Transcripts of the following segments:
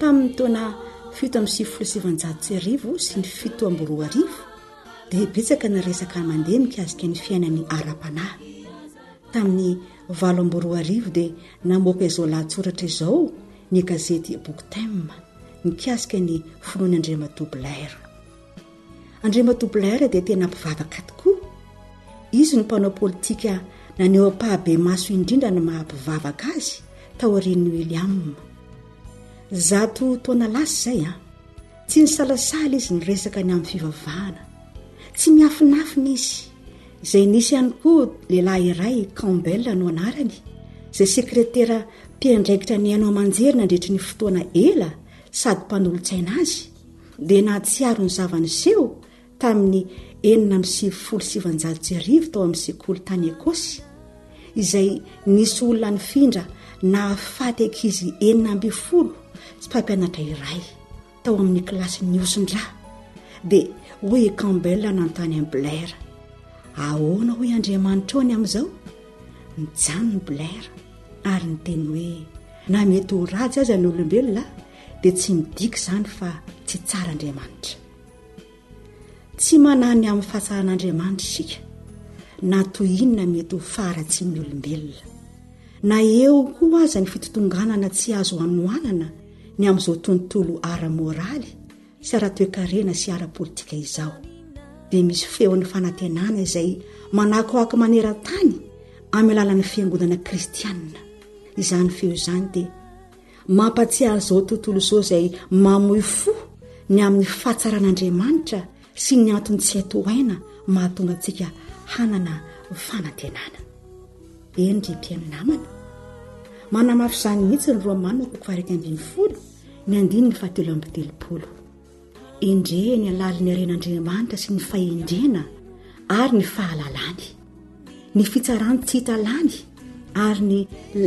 Tamin'ny taona fito amby sivifolo sy sivinjato sy arivo sy ny fito amby roa arivo dia betsaka ny resaka mandeha mikasika ny fiainany ara-panahy. Tamin'ny valo amby roa arivo dia namoaka izao lahatsoratra izao ny gazety Book Time mikasika ny finoan'Andriamatoa Blair. Andriamatoa Blair dia tena mpivavaka tokoa. Izy no mpanao politika naneho ampahabemaso indrindra ny maha mpivavaka azy taorian'i William. Zato taona lasa izay an! Tsy nisalasala izy niresaka ny amin'ny fivavahana. Tsy miafinafina izy. Izay nisy ihany koa lehilahy iray, Campbell no anarany, izay sekretera mpiandraikitra ny haino aman-jery nandritry ny fotoana ela sady mpanolotsaina azy, dia nahatsiaro ny zava-niseho tamin'ny enina amby sivifolo sy sivinjato sy arivo tao amin'ny sekoly tany Ekosy, izay nisy olona nifindra nahafaty ankizy enina ambin'ny folo sy mpampianatra iray tao amin'ny kilasy nihosin-drà, dia hoy i Campbell nanontany an'i Blair, Ahoana hoy Andriamanitrao ny amin'izao? Nijanona i Blair ary niteny hoe, Na mety ho ratsy aza ny olombelona, dia tsy midika izany fa tsy tsara Andriamanitra. Tsy manany amin'ny fahatsaran'Andriamanitra isika, na toy inona mety ho faharatsian'ny olombelona. Na eo koa aza ny fitotonganana tsy azo hanohanana ny amin'izao tontolo ara-moraly sy ara-toekarena sy ara-politika izao, dia misy feon'ny fanantenana izay manakoako maneran-tany amin'ny alalan'ny fiangonana kristianina. Izany feo izany dia Mampahatsiahy izao tontolo izao izay mamoy fo ny amin'ny fahatsaran'Andriamanitra sy ny antony tsy hay tohaina mahatonga antsika hanana fanantenana. Eny ry mpihaino namana, manamafy izany mihitsy ny Romanina toko faha iraika ambin'ny folo, ny andininy fahatelo amby telopolo. Endrey ny halalin'ny haren'Andriamanitra sy ny fahendrena ary ny fahalalany, ny fitsarany tsy hita lany ary ny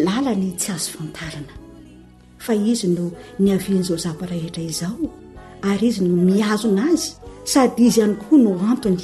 lalany tsy azo fantarina. Fa izy no niavian'izao zava-rehetra izao ary izy no mihazona azy sady izy ihany koa no antony.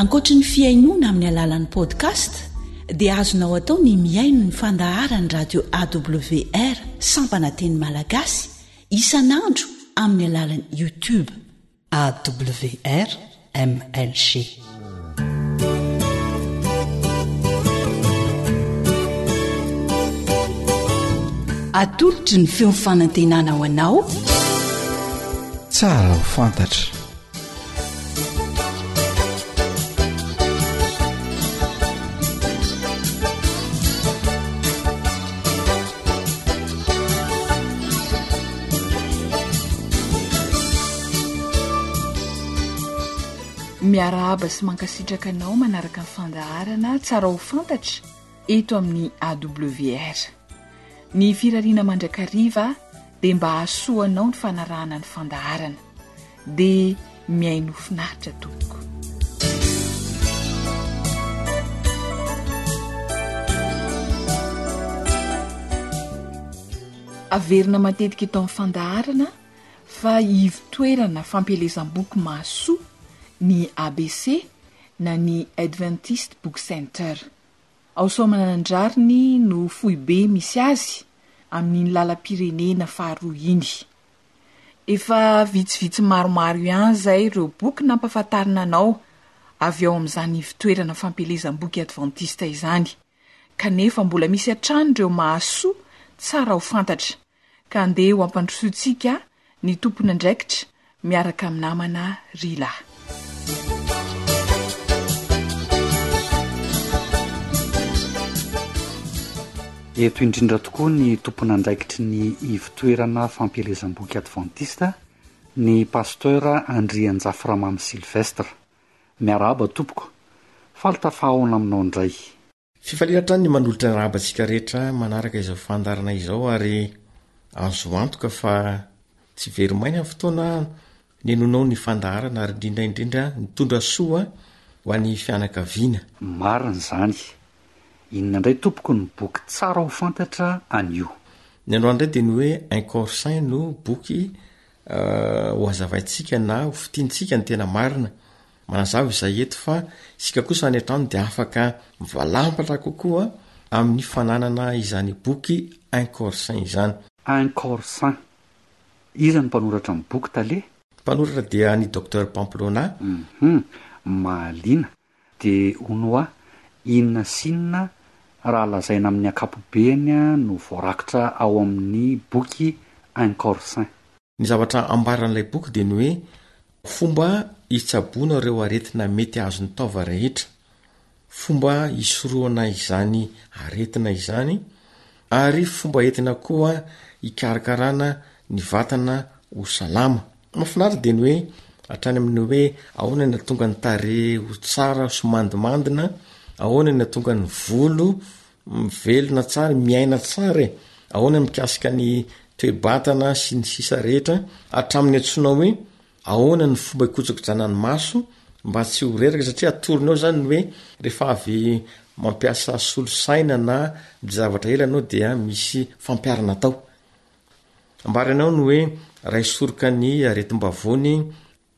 Ankoatry ny fihainoana amin'ny alalan'ny podcast dia azonao atao ny mihaino ny fandaharan'ny radio AWR sampana teny malagasy isan'andro amin'ny alalan'ny YouTube. AWR MLG. Atolotry ny feon'ny fanantenana ho anao. Tsara ho fantatra. Miarahaba sy mankasitraka anao manaraka ny fandaharana tsara ho fantatra eto amin'ny AWR. Ny firariana mandrakariva dia mba hahasoa anao ny fanarahana ny fandaharana. Dia mihaino ho finaritra tompoko. Averina matetika eto amin'ny fandaharana fa ivo-toerana fampielezam-boky mahasoa ny ABC na ny Adventist Book Center. Ao Soamananandrariny no foibe misy azy amin'iny lalam-pirenena faharoa iny. Efa vitsivitsy maromaro ihany izay ireo boky nampahafantarina anao avy ao amin'izany ivontoerana fampielezam-boky advantista izany, kanefa mbola misy hatrany ireo mahasoa tsara ho fantatra, Ka andeha ho ampandrosointsika ny tompon'andraikitra miaraka amin'ny namana ry lahy. Eto indrindra tokoa ny tompon'andraikitry ny Ivotoerana Fampielezam-boky Advantista, ny Pasteur Andrianjafy Ramamy Sylvestre. Miarahaba tompoko. Faly tafahaona aminao indray. Fifaliana hatrany ny manolotra ny rahaba antsika rehetra manaraka izao fandaharana izao ary azo antoka fa tsy very maina ny fotoana nenonao ny fandaharana ary indrindra indrindra nitondra soa ho an'ny fianakaviana. Marina izany. Inona indray tompoko no boky tsara ho fantatra anio? Ny androany indray dia ny hoe Un corps sain no boky ho hazavaintsika na ho fintintsika ny tena marina Manazava izahay eto fa isika kosa any an-trano dia afaka mivalampatra kokoa amin'ny fananana izany boky Un corps sain izany. Un corps sain. Iza no mpanoratra ny boky, Tale? Ny mpanoratra dia an'i Docteur Pamplona. Hum. Mahaliana. Dia hono hoa, inona sy inona raha lazaina amin'ny ankapobeany no voarakitra ao amin'ny boky Un corps sain? Ny zavatra ambaran'ilay boky dia ny hoe fomba hitsaboana ireo aretina mety azon'ny taova rehetra, fomba hisorohana izany aretina izany, ary fomba entina koa hikarakarana ny vatana ho salama. Mahafinaritra dia ny hoe hatrany amin'ny hoe ahoana ny hahatonga ny tarehy ho tsara sy mandimandina, ahoana ny hahatonga ny volo Mivelona tsara, miaina tsara e! Ahoana mikasika ny toe-batana sy ny sisa rehetra hatramin'ny antsoina hoe ahoana ny fomba hikojakojana ny maso mba tsy ho reraka satria atorony ao zany ny hoe rehefa avy mampiasa solosaina na mijavatra ela anao dia misy fampiarana atao. Ambarany ao ny hoe raisoroka ny aretim-bavony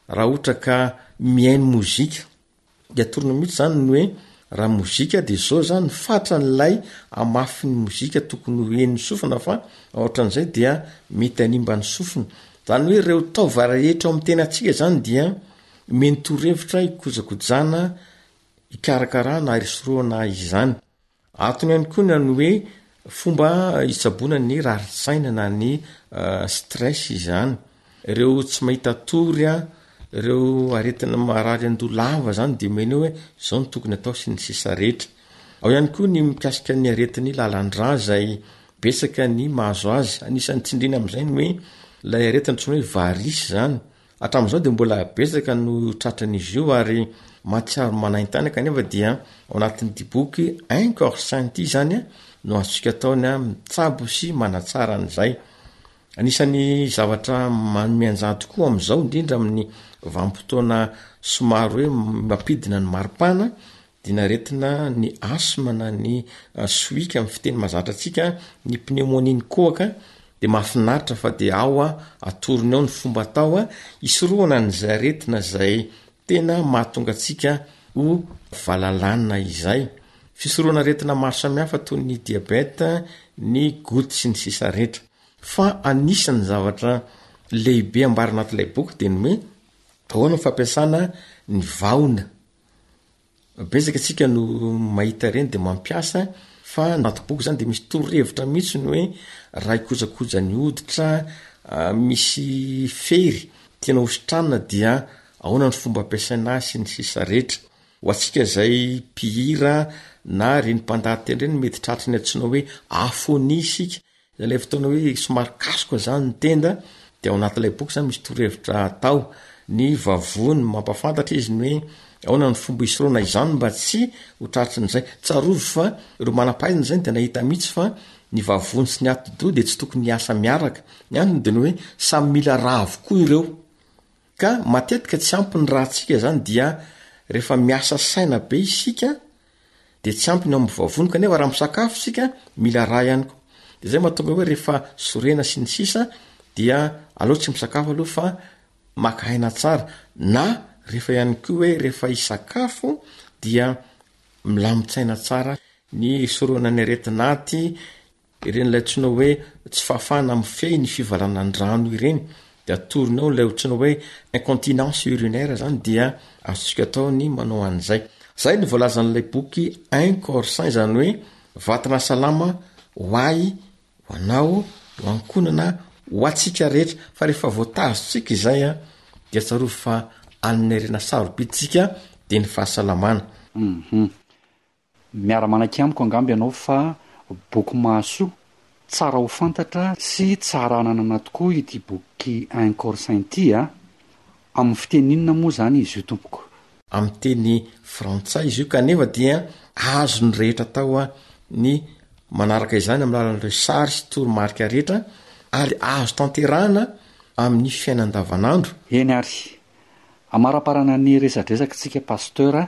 Raha ohatra ka mihaino mozika dia atorony mihitsy izany ny hoe raha mozika dia izao izany fatran'ilay hamafin'ny mozika tokony ho henon'ny sofina fa raha ohatran'izay dia mety hanimba ny sofina. Izany hoe ireo taova rehetra ao amin'ny tenantsika izany dia omeny torohevitra hikojakojana, hikarakarana ary hisorohana izany. Antony ihany koa na ny hoe fomba hitsaboana ny rarintsaina na ny stress izany. Ireo tsy mahita tory, ireo aretina marary an-doha lava izany dia omena hoe izao no tokony atao sy ny sisa rehetra. Ao ihany koa ny mikasika ny aretin'ny lalan-drà izay betsaka ny mahazo azy. Anisan'ny tsindriana amin'izay ny hoe ilay aretina antsoina hoe varice izany. Hatramin'izao dia mbola betsaka no tratran'izy io ary mahatsiaro manaintany kanefa dia ao anatin'ity boky Un corps sain ity izany no azotsika ataony mitsabo sy manatsara an'izay. Anisan'ny zavatra manome anjara tokoa amin'izao indrindra amin'ny vanim-potoana somary hoe mampidina ny maripana Dinaretina ny asma na ny sohika amin'ny fiteny mahazatra antsika, ny pneumonie ny kohaka, dia mahafinaritra fa dia ao a atorony ao ny fomba atao a hisorohana an'izay aretina izay tena mahatonga antsika ho valalana izay. Fisorohana aretina maro samihafa toy ny diabeta, ny gout sy ny sisa rehetra. Fa anisan'ny zavatra lehibe ambarina ato ilay boky dia ny hoe ahoana ny fampiasana ny vahona. Betsaka tsika no mahita ireny de mampiasa fa anaty boky zany de misy torohevitra mihitsy ny hoe raha hikojakoja ny hoditra ah, misy fery tiana hositranina dia ahoana ny fomba ampiasaina azy sy ny sisa rehetra. Ho antsika izay mpihira na ireny mpandahateny ireny mety tratry ny antsoina hoe afonia isika Ilay fotoana hoe somary kasoka izany ny tenda dia ao anatin'ilay boky izany misy torohevitra atao ny vavony mampafantatra izy ny hoe aona ny fomba hisoroana izany mba tsy ho tratry ny zay. Tsarovy fa ireo manam-pahaizana izany dia nahita mihitsy fa ny vavony sy ny atidoha dia tsy tokony hiasa miaraka. Ny antony dia ny hoe samy mila rà avokoa ireo. Ka matetika tsy ampy ny ràntsika izany dia rehefa miasa saina be isika dia tsy ampy ny ao amin'ny vavony kanefa raha misakafo isika mila rà ihany koa de zay mahatonga hoe rehefa sorena sy ny sisa dia aleo tsy misakafo aloha fa maka aina tsara na rehefa ihany koa hoe rehefa hisakafo dia milamin-tsaina tsara ny sorona ny aretin'aty Ireny ilay antsoina hoe tsy fahafahana mifehy ny fivalanan'ny rano ireny dia atorony ao ilay otsoina hoe incontinence urinaire zany dia azontsika atao ny manao an'izay. Zay ny voalazan'ilay boky un corps sain izany hoe vatana salama ho ahy, ho anao, ho ankonana, ho atsika rehetra fa rehefa voatazontsika izay a dia tsarovy fa an'ny harena sarobidy tsika dia ny fahasalamana. Uhum. Miara-manaky amiko angamba ianao fa boky mahasoa, tsara ho fantatra sy tsara hananana tokoa ity boky Un Corsin ity a! Amin'ny fiteny inona moa izany izy io tompoko? Amin'ny teny frantsay izy io kanefa dia azon'ny rehetra atao ny manaraka izany amin'ny alalan'ireo sary sy toromarika rehetra ary azo tanterahana amin'ny fiainana andavanandro. Eny ary. Amaraparana ny resadresakintsika Pasteur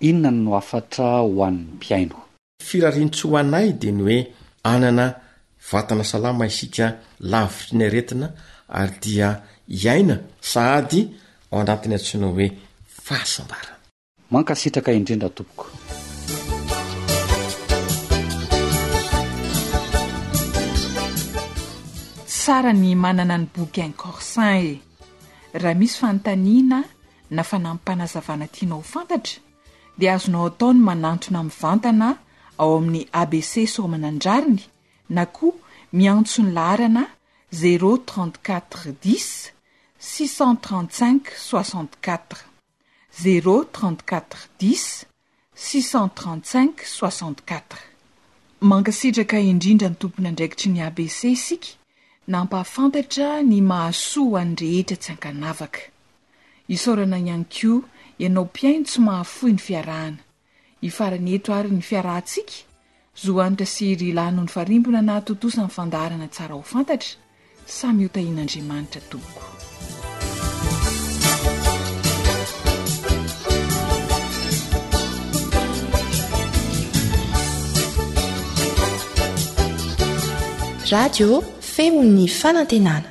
Inona no hafatra ho an'ny mpihaino? Firarian-tsoa ho anay dia ny hoe hanana vatana salama isika lavitry ny aretina ary dia hiaina sahady ao anatin'ny antsoina hoe fahasambarana. Mankasitraka indrindra tompoko. Tsara ny manana ny boky en corsin e! Raha misy fanontaniana na fanampim-panazavana tianao ho fantatra dia azonao atao ny manantona mivantana ao amin'ny ABC Soamanandrariny na koa miantso ny laharana zéro trente quatre dix six cent trente cinq soixante quatre, zéro trente quatre dix 635 64. Mankasitraka indrindra ny tompon'andraikitry ny ABC isika nampahafantatra ny mahasoa ho an'ny rehetra tsy ankanavaka. Isaorana ihany koa ianao mpihaino tsy mahafoy ny fiarahana. Hifarana eto ary ny fiarahantsika Zo anitra sy hery ilahy noho ny farimbona nahatontosa ny fandaharana tsara ho fantatra, samy ho tahian'Andriamanitra tompoko. Radio feon'ny fanantenana.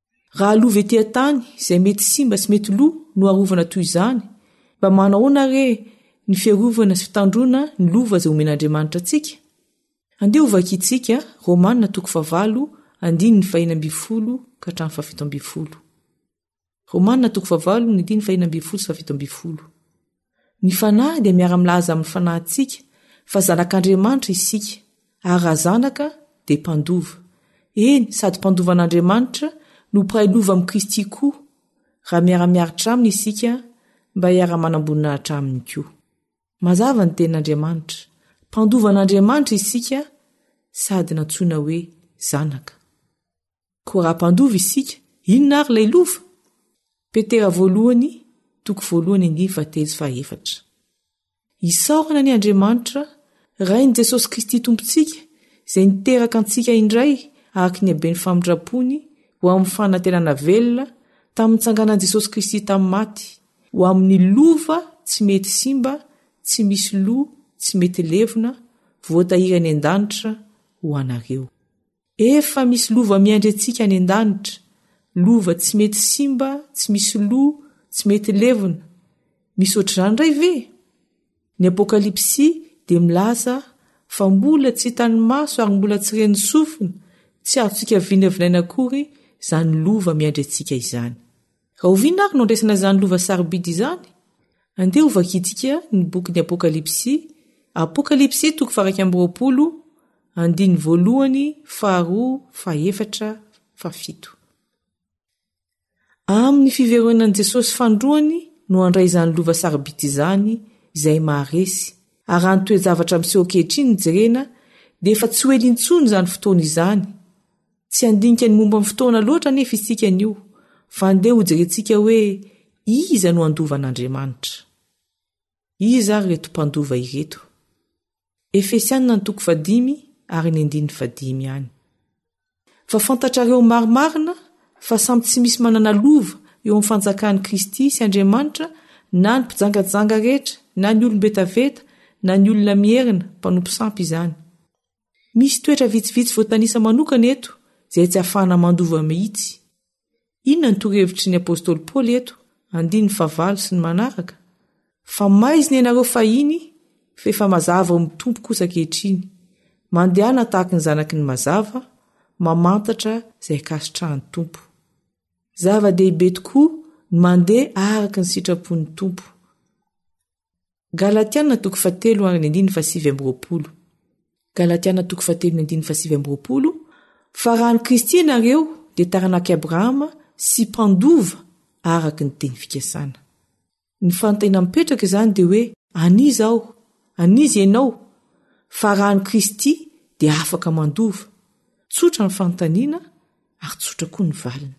Raha lova ety an-tany izay mety simba sy mety lo no arovana toy izany, mba manahoana re ny fiarovana sy fitandroana ny lova izay omen'Andriamanitra antsika? Andeha hovakiantsika Romana toko fahavalo andininy fahena ambin'ny folo ka hatramin'ny fahafito ambin'ny folo. Romana toko fahavalo ny andininy fahena ambin'ny folo sy fahafito ambin'ny folo. Ny Fanahy dia miara-milaza amin'ny fanahintsika fa zanak'Andriamanitra isika, ary raha zanaka, dia mpandova. Eny, sady mpandova an'Andriamanitra no mpiray lova amin'i Kristy koa, raha miara-miaritra Aminy isika mba hiara-manam-boninahitra Aminy koa. Mazava ny tenin'Andriamanitra, mpandova an'Andriamanitra isika sady nantsoina hoe zanaka. Koa raha mpandova isika, inona ary ilay lova? Petera voalohany, toko voalohany andinin'ny fahatelo sy fahaefatra. Isaorana ny Andriamanitra, Rain'i Jesosy Kristy Tompontsika, izay niteraka antsika indray araka ny haben'ny famindrampony ho amin'ny fanantenana velona tamin'ny nitsanganan'i Jesosy Kristy tamin'ny maty, ho amin'ny lova tsy mety simba, tsy misy loha, tsy mety levona, voatahiry any an-danitra ho anareo. Efa misy lova miandry antsika any an-danitra, lova tsy mety simba, tsy misy loha, tsy mety levona. Misy ohatr'izany indray ve? Ny Apokalypsy dia milaza fa mbola tsy hitan'ny maso ary mbola tsy ren'ny sofina, tsy azontsika vinavinaina akory izany lova miandry antsika izany. Oviana ary no andraisana izany lova sarobidy izany? Andeha hovakintsika ny bokin'ny Apokalypsy, Apokalypsy toko faha-iraika amby roapolo, andininy voalohany, faharoa, fahefatra, fahafito. Amin'ny fiverenan'i Jesosy Fandroany no handray izany lova sarobidy izany izay maharesy, ary raha ny toe-javatra miseho ankehitriny no jerena dia efa tsy ho ela intsony izany fotoana izany, Tsy handinika ny momba ny fotoana loatra anefa isika anio, fa andeha hojerentsika hoe iza no handova an'Andriamanitra. Iza ary ireto mpandova ireto? Efesianina ny toko fahadimy ary ny andininy fahadimy ihany. Fa fantatrareo marimarina fa samy tsy misy manana lova eo amin'ny fanjakan'i Kristy sy Andriamanitra na ny mpijangajanga rehetra na ny olom-betaveta na ny olona mierina mpanompo sampy izany. Misy toetra vitsivitsy voatanisa manokana eto izay tsy afahana mandova mihitsy. Inona ny torohevitry ny apostoly Paoly eto, andininy fahavalo sy ny manaraka? Fa maizina ianareo fahiny fa efa mazava ao amin'ny Tompo kosa ankehitriny. Mandehana tahaka ny zanaky ny mazava, mamantatra izay ankasitrahan'ny Tompo. Zava-dehibe tokoa ny mandeha araka ny sitrapon'ny Tompo. Galatiana toko fahatelo ary ny andininy fahasivy amby roapolo. Galatiana toko fahatelo ny andininy fahasivy amby roapolo, Fa raha an'i Kristy ianareo, dia taranak'i Abrahama sy mpandova araka ny teny fikasana. Ny fanontaniana mipetraka izany dia hoe, an'iza aho? An'iza ianao? Fa raha an'i Kristy dia afaka mandova. Tsotra ny fanontaniana ary tsotra koa ny valiny.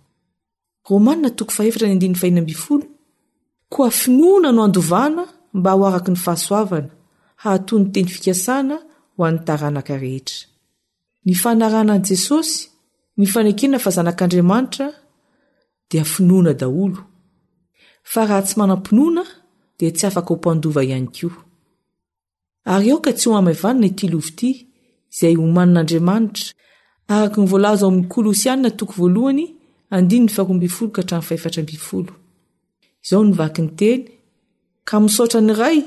Romana toko fahefatra ny andininy fahina ambin'ny folo Koa finoana no andovana mba ho araka ny fahasoavana, hahatoa ny teny fikasana ho an'ny taranaka rehetra. Ny fanarahana an'i Jesosy, ny fanekena fa zanak'Andriamanitra dia finoana daholo. Fa raha tsy manam-pinoana dia tsy afaka ho mpandova ihany koa. Ary aoka tsy ho hamaivanina ity lovy ity, izay homanin'Andriamanitra, araka ny voalaza ao amin'ny Kolosiana toko voalohany, andininy faharoa ambin'ny folo ka hatramin'ny fahefatra ambin'ny folo. Izao ny vaky ny teny, ka misaotra ny Ray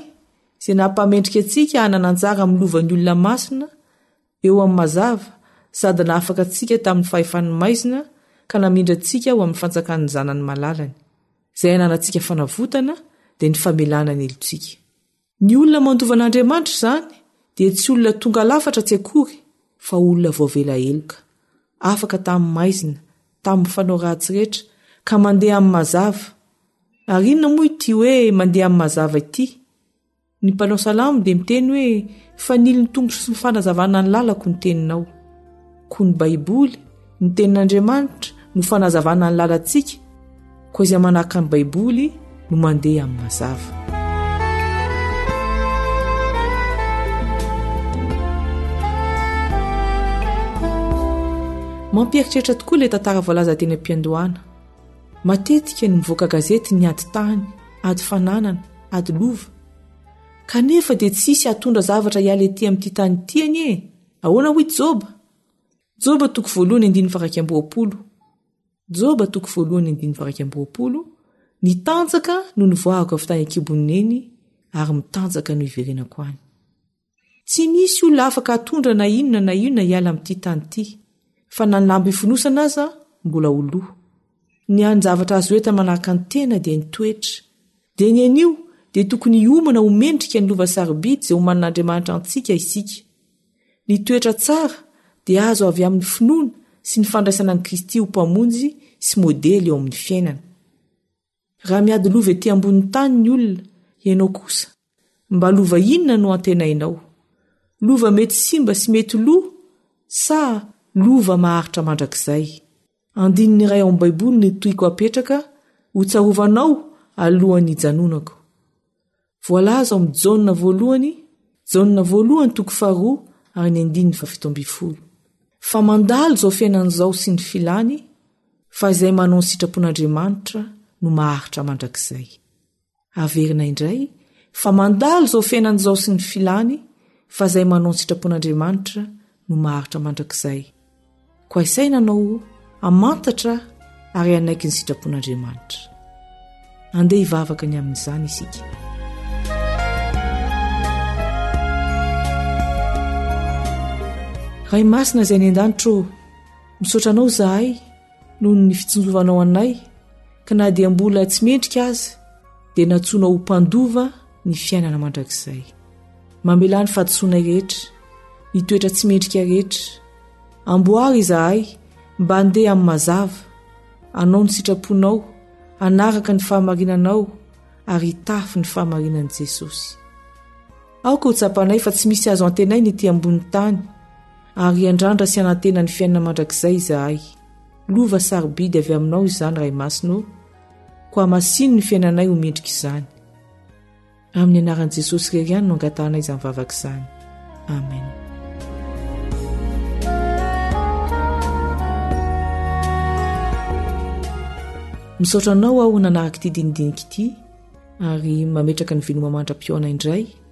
izay nampahamendrika antsika hanana anjara amin'ny lovan'ny olona masina eo amin'ny mazava sady nahafaka antsika tamin'ny fahefan'ny maizina ka namindra antsika ho amin'ny fanjakan'ny Zanany malalany, izay ananantsika fanavotana dia ny famelana ny helotsika. Ny olona mandova an'Andriamanitra izany dia tsy olona tonga lafatra tsy akory fa olona voavela heloka, afaka tamin'ny maizina, tamin'ny fanao ratsy rehetra, ka mandeha amin'ny mazava. Ary inona moa ity hoe mandeha amin'ny mazava ity? Ny mpanao salamo dia miteny hoe fanilon'ny Tompo sy ny fanazavana ny lalako ny teninao. Koa ny Baiboly, ny Tenin'Andriamanitra, no fanazavana ny lalantsika, koa izay manahaka ny Baiboly no mandeha amin'ny mazava. Mampieritreritra tokoa ilay tantara voalaza teny am-piandohana. Matetika no mivoaka gazety ny ady tany, ady fananana, ady lova. Kanefa dia tsy hisy hahatondra zavatra hiala ety amin'ity tany ity anie e! Ahoana hoy Joba? Joba toko voalohany andininy faraika amboapolo. Joba toko voalohany andininy faraika amboapolo, Ny tanjaka no nivoahako avy tany an-kibon'ny neny ary mitanjaka no iverenako any. Tsy nisy olona afaka hatondra na inona na inona hiala amin'ity tany ity, fa na ny lamba ifonosana aza mbola ho lo. Ny hany zavatra azo entina manahaka ny tena dia ny toetra. Dia ny anio dia tokony hiomana ho mendrika ny lova sarobidy izay omanin'Andriamanitra antsika isika. Ny toetra tsara dia azo avy amin'ny finoana sy ny fandraisana an'i Kristy ho Mpamonjy sy Modely eo amin'ny fiainana. Raha miady lova ety ambonin'ny tany ny olona, ianao kosa, mba lova inona no antenainao? Lova mety simba sy mety lo sa lova maharitra mandrakizay? Andininy iray ao amin'ny Baiboly no tohiko hapetraka hotsarovana ao alohan'ny hijanonako. Voalaza ao amin'ny Jaona voalohany, Jaona voalohany toko faharoa ary ny andininy fahafito ambin'ny folo, fa mandalo izao fiainana izao sy ny filany, fa izay manao ny sitrapon'Andriamanitra no maharitra mandrakizay. Averina indray, fa mandalo izao fiainana izao sy ny filany, fa izay manao ny sitrapon'Andriamanitra no maharitra mandrakizay. Koa isaina anao hamantatra ary hanaiky ny sitrapon'Andriamanitra. Andeha hivavaka ny amin'izany isika. Ray masina izay any an-danitra ô, misaotra anao izahay noho ny fitsinjovanao anay ka na dia mbola tsy mendrika aza dia natsoinao ho mpandova ny fiainana mandrakizay. Mamelà ny fahadisoanay rehetra, ny toetra tsy mendrika rehetra. Amboary izahay mba handeha amin'ny mazava, hanao ny sitraponao, hanaraka ny fahamarinanao ary hitafy ny fahamarinan'i Jesosy. Aoka ho tsapanay fa tsy misy azo antenaina ety ambony tany ary handrandra sy hanantena ny fiainana mandrakizay izahay. Lova sarobidy avy aminao izany, Ray Masina ô, koa hamasino ny fiainanay ho mendrika izany. Amin'ny anaran'i Jesosy irery ihany no angatahanay izany vavaka izany. Amen. Misaotra anao aho nanaraka ity dinidinika ity ary mametraka ny vinoma mandra-pihaona indray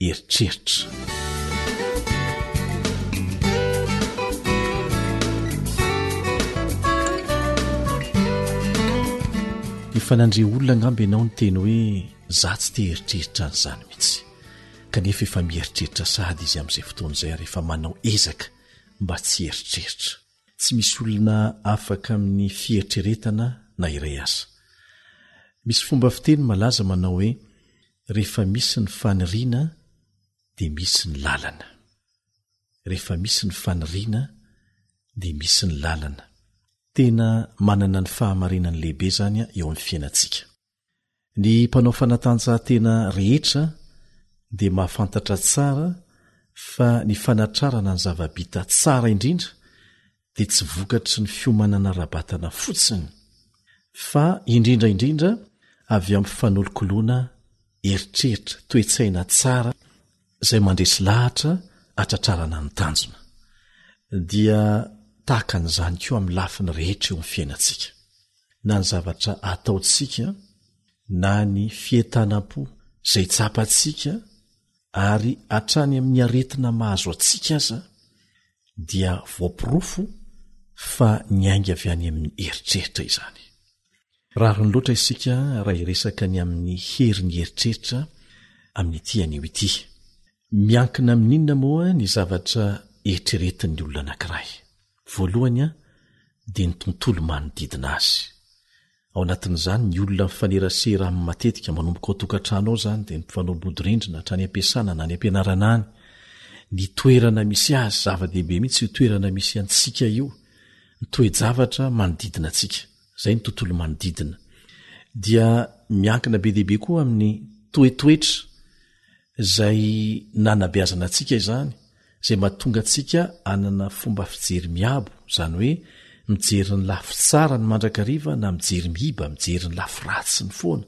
eritreritra. Efa nandre olona angamba ianao ny teny hoe za tsy te heritreritra an'izany mihitsy, kanefa efa mieritreritra sahady izy amin'izay fotoana izay ary efa manao ezaka mba tsy hieritreritra. Tsy misy olona afaka amin'ny fieritreretana na iray aza. Misy fomba fiteny malaza manao hoe Rehefa misy ny faniriana dia misy ny lalana. Rehefa misy ny faniriana dia misy ny lalana. Tena manana ny fahamarinany lehibe izany eo amin'ny fiainantsika. Ny mpanao fanatanjahantena rehetra dia mahafantatra tsara fa ny fanatrarana ny zava-bita tsara indrindra dia tsy vokatry ny fiomanana ara-batana fotsiny fa indrindra indrindra avy amin'ny fanolokoloana eritreritra, toe-tsaina tsara izay mandresy lahatra hatratrarana ny tanjona. Dia tahaka an'izany koa amin'ny lafiny rehetra eo amin'ny fiainantsika, na ny zavatra ataontsika na ny fientanam-po izay tsapantsika ary hatrany amin'ny aretina mahazo antsika aza dia voaporofo fa niainga avy any amin'ny eritreritra izany rariny loatra isika raha hiresaka ny amin'ny hery ny eritreritra amin'n'ity anio ity miankina amin'inona moa ny zavatra eritreretin'ny olona anankiray voalohany a dia ny tontolo manodidina azy Ao anatin'izany ny olona mifanerasera aminy matetika, manomboka ao an-tokantrano ao izany dia mifanao bodirindrina hatrany am-piasana na any am-pianarana any. Ny toerana misy azy, zava-dehibe mihitsy io toerana misy antsika io, ny toe-javatra manodidina antsika, izay ny tontolo manodidina dia miankina be dia be koa amin'ny toetoetra izay nanabeazana antsika izany, izay mahatonga antsika hanana fomba fijery miabo, izany hoe mijery ny lafy tsara ny mandrakariva na mijery miiba mijery ny lafy ratsiny foana.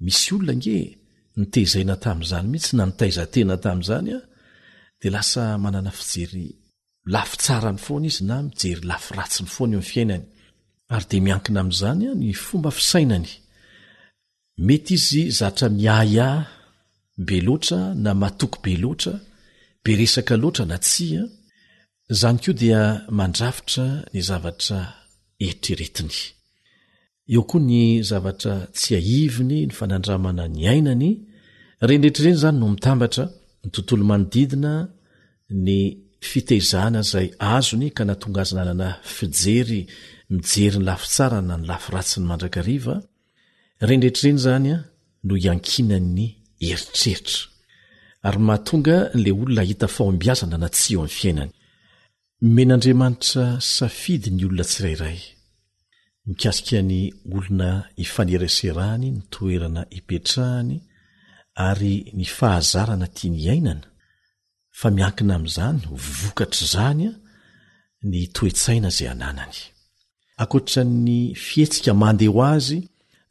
Misy olona ange e! Notezaina tamin'izany mihitsy na nitaiza-tena tamin'izany an! Dia lasa manana fijery lafy tsarany foana izy na mijery lafy ratsiny foana eo amin'ny fiainany. Ary dia miankina amin'izany ny fomba fisainany Mety izy zatra miahiahy be loatra na matoky be loatra, be resaka loatra na tsia, izany koa dia mandrafitra ny zavatra eritreretiny. Eo koa ny zavatra tsiahiviny, ny fanandramana niainany, ireny rehetra ireny izany no mitambatra, ny tontolo manodidina, ny fitaizana izay azony ka nahatonga azy nanana fijery mijery ny lafy tsara na ny lafy ratsiny mandrakariva, Ireny rehetra ireny izany no iankinan'ny eritreritra, ary mahatonga an'ilay olona hahita fahombiazana na tsia eo amin'ny fiainany. Omen'Andriamanitra safidy ny olona tsirairay, mikasika ny olona ifaneraserany, ny toerana ipetrahany, ary ny fahazarana tiany hiainana, fa miankina amin'izany ho vokatr'izany ny toe-tsaina izay ananany. Ankoatra ny fihetsika mande ho azy